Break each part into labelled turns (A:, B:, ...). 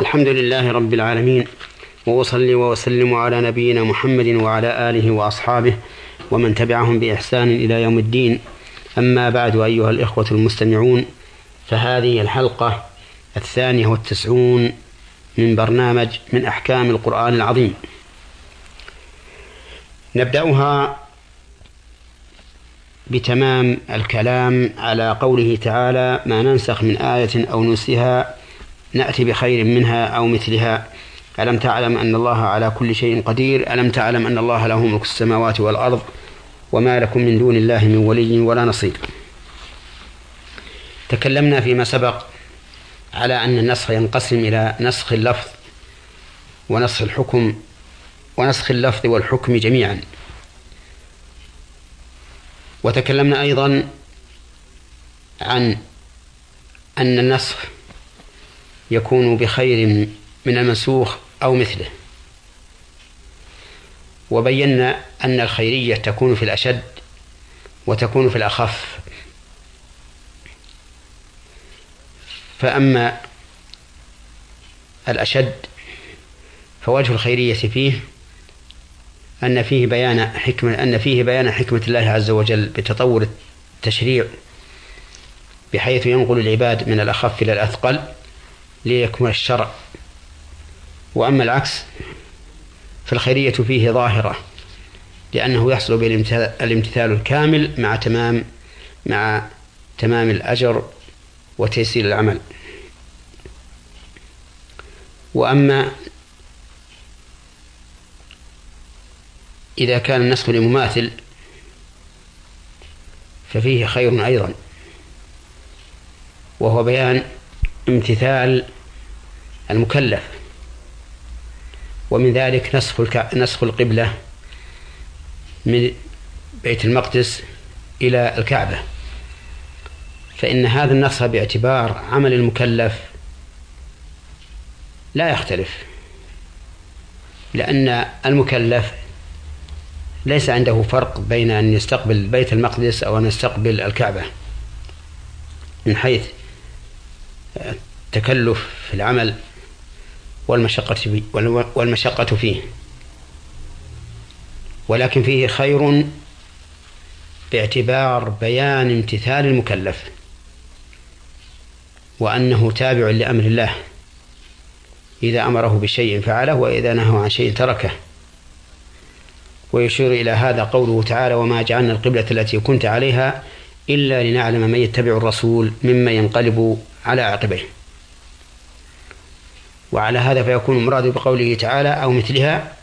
A: الحمد لله رب العالمين وأصلي وأسلم على نبينا محمد وعلى آله وأصحابه ومن تبعهم بإحسان إلى يوم الدين. أما بعد أيها الإخوة المستمعون فهذه الحلقة الثانية والتسعون من برنامج من أحكام القرآن العظيم. نبدأها بتمام الكلام على قوله تعالى ما ننسخ من آية أو ننسها نأتي بخير منها أو مثلها. ألم تعلم أن الله على كل شيء قدير؟ ألم تعلم أن الله له ملك السماوات والأرض وما لكم من دون الله من ولي ولا نصير؟ تكلمنا فيما سبق على أن النسخ ينقسم إلى نسخ اللفظ ونسخ الحكم ونسخ اللفظ والحكم جميعا. وتكلمنا أيضا عن أن النسخ يكون بخير من المنسوخ أو مثله. وبينا أن الخيرية تكون في الأشد وتكون في الأخف. فأما الأشد فوجه الخيرية فيه أن فيه بيان حكمة أن فيه بيان حكمة الله عز وجل بتطور التشريع بحيث ينقل العباد من الأخف إلى الأثقل. ليكمل الشرع. وأما العكس فالخيرية فيه ظاهرة لأنه يحصل بالامتثال الكامل مع تمام مع تمام الأجر وتيسير العمل. وأما إذا كان النسخ لمماثل ففيه خير أيضا وهو بيان امتثال المكلف ومن ذلك نسخ. نسخ القبلة من بيت المقدس إلى الكعبة فإن هذا النسخ باعتبار عمل المكلف لا يختلف لأن المكلف ليس عنده فرق بين أن يستقبل بيت المقدس أو أن يستقبل الكعبة من حيث التكلف في العمل والمشقة والمشقة فيه. ولكن فيه خير باعتبار بيان امتثال المكلف وأنه تابع لأمر الله. إذا أمره بشيء فعله وإذا نهى عن شيء تركه. ويشير إلى هذا قوله تعالى وما جعلنا القبلة التي كنت عليها إلا لنعلم من يتبع الرسول ممن ينقلب على عقبيه. وعلى هذا فيكون المراد بقوله تعالى أو مثلها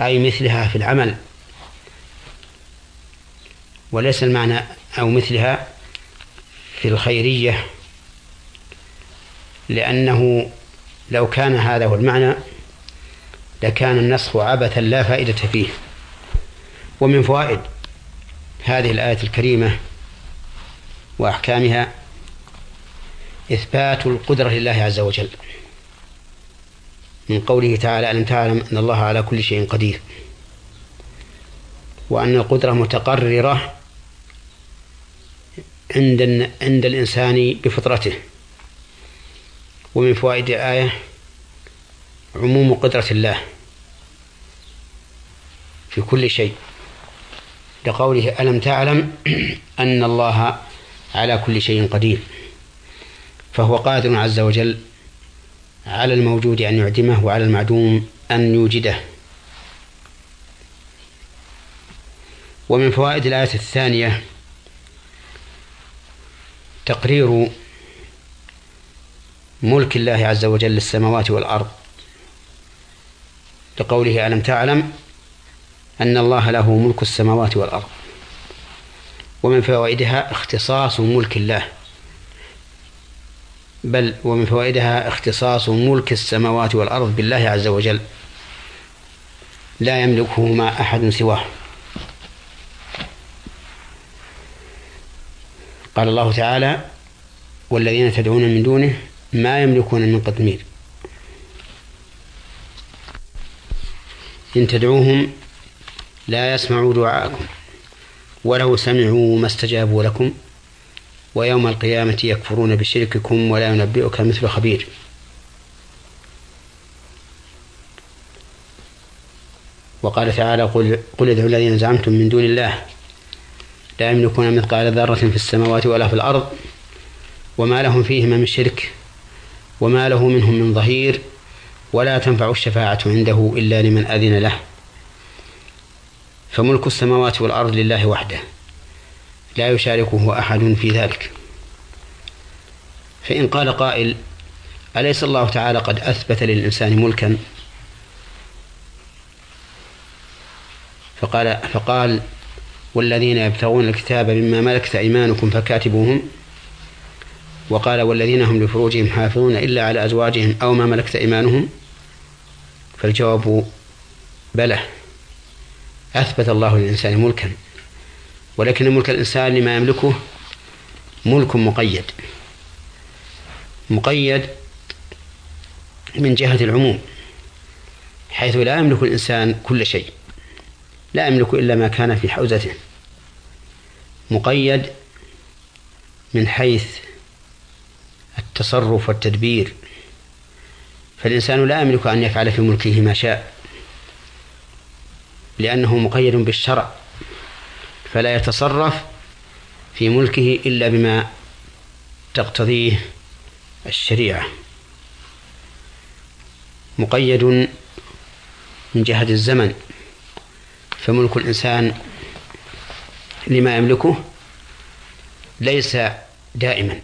A: أي مثلها في العمل. وليس المعنى أو مثلها في الخيرية لأنه لو كان هذا هو المعنى لكان النسخ عبثا لا فائدة فيه. ومن فوائد هذه الآية الكريمة وأحكامها إثبات القدرة لله عز وجل. من قوله تعالى ألم تعلم أن الله على كل شيء قدير؟ وأن القدرة متقررة عند عند الإنسان بفطرته. ومن فوائد الآية عموم قدرة الله في كل شيء. لقوله ألم تعلم أن الله على كل شيء قدير؟ فهو قادر عز وجل على الموجود أن يعدمه وعلى المعدوم أن يوجده. ومن فوائد الآية الثانية تقرير ملك الله عز وجل للسماوات والأرض لقوله ألم تعلم أن الله له ملك السماوات والأرض. ومن فوائدها اختصاص ملك الله. بل ومن فوائدها اختصاص ملك السماوات والأرض بالله عز وجل. لا يملكهما أحد سواه. قال الله تعالى والذين تدعون من دونه ما يملكون من قطمير. إن تدعوهم لا يسمعوا دعاءكم ولو سمعوا ما استجابوا لكم. ويوم القيامة يكفرون بشرككم ولا ينبئك مثل خبير. وقال تعالى قل, قل ادعوا الذين زعمتم من دون الله لا يملكون مثقال ذرة في السماوات ولا في الأرض وما لهم فيهما من شرك وما له منهم من ظهير ولا تنفع الشفاعة عنده إلا لمن أذن له. فملك السماوات والأرض لله وحده. لا يشاركه أحد في ذلك. فإن قال قائل أليس الله تعالى قد أثبت للإنسان ملكا؟ فقال فقال والذين يبتغون الكتاب مما ملكت أيمانكم فكاتبوهم. وقال والذين هم لفروجهم حافظون إلا على أزواجهم أو ما ملكت أيمانهم. فالجواب بلى أثبت الله للإنسان ملكا. ولكن ملك الإنسان لما يملكه ملك مقيد. مقيد من جهة العموم حيث لا يملك الإنسان كل شيء لا يملك إلا ما كان في حوزته. مقيد من حيث التصرف والتدبير. فالإنسان لا يملك أن يفعل في ملكه ما شاء لأنه مقيد بالشرع. فلا يتصرف في ملكه إلا بما تقتضيه الشريعة. مقيد من جهة الزمن فملك الإنسان لما يملكه ليس دائما.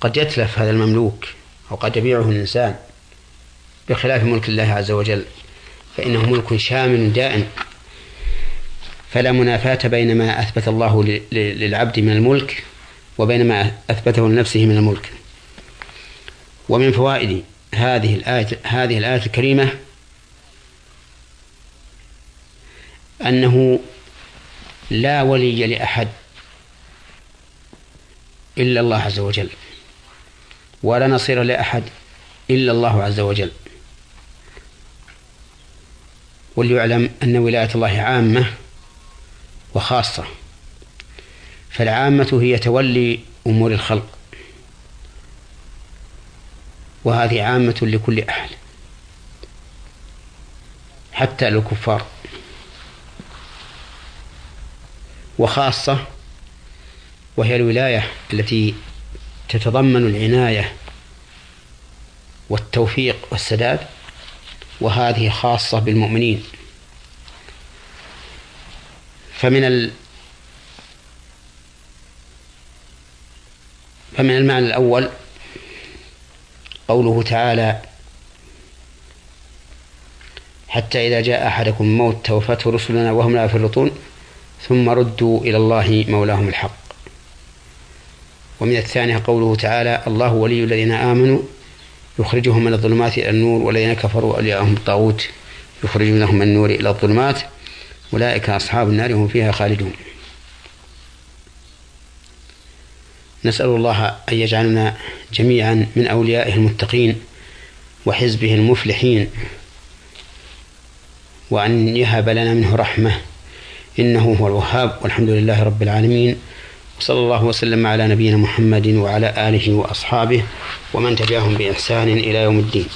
A: قد يتلف هذا المملوك أو قد يبيعه الإنسان بخلاف ملك الله عز وجل فإنه ملك شامل دائم. فلا منافاة بين ما أثبت الله للعبد من الملك وبين ما أثبته لنفسه من الملك. ومن فوائد هذه الآية هذه الآية الكريمة أنه لا ولي لأحد إلا الله عز وجل ولا نصير لأحد إلا الله عز وجل. وليعلم أن ولاية الله عامة وخاصة فالعامة هي تولي أمور الخلق وهذه عامة لكل أحد حتى للكفار. وخاصة وهي الولاية التي تتضمن العناية والتوفيق والسداد وهذه خاصة بالمؤمنين. فمن ال فمن المعنى الأول قوله تعالى حتى إذا جاء أحدكم الموت توفته رسلنا وهم لا يفرطون ثم ردوا إلى الله مولاهم الحق. ومن الثانية قوله تعالى الله ولي الذين آمنوا يخرجهم من الظلمات إلى النور والذين كفروا أولياءهم الطاغوت يخرجونهم من النور إلى الظلمات. أولئك أصحاب النار هم فيها خالدون. نسأل الله أن يجعلنا جميعا من أوليائه المتقين وحزبه المفلحين وأن يهب لنا منه رحمة إنه هو الوهاب والحمد لله رب العالمين وصلى الله وسلم على نبينا محمد وعلى آله وأصحابه ومن تبعهم بإحسان إلى يوم الدين.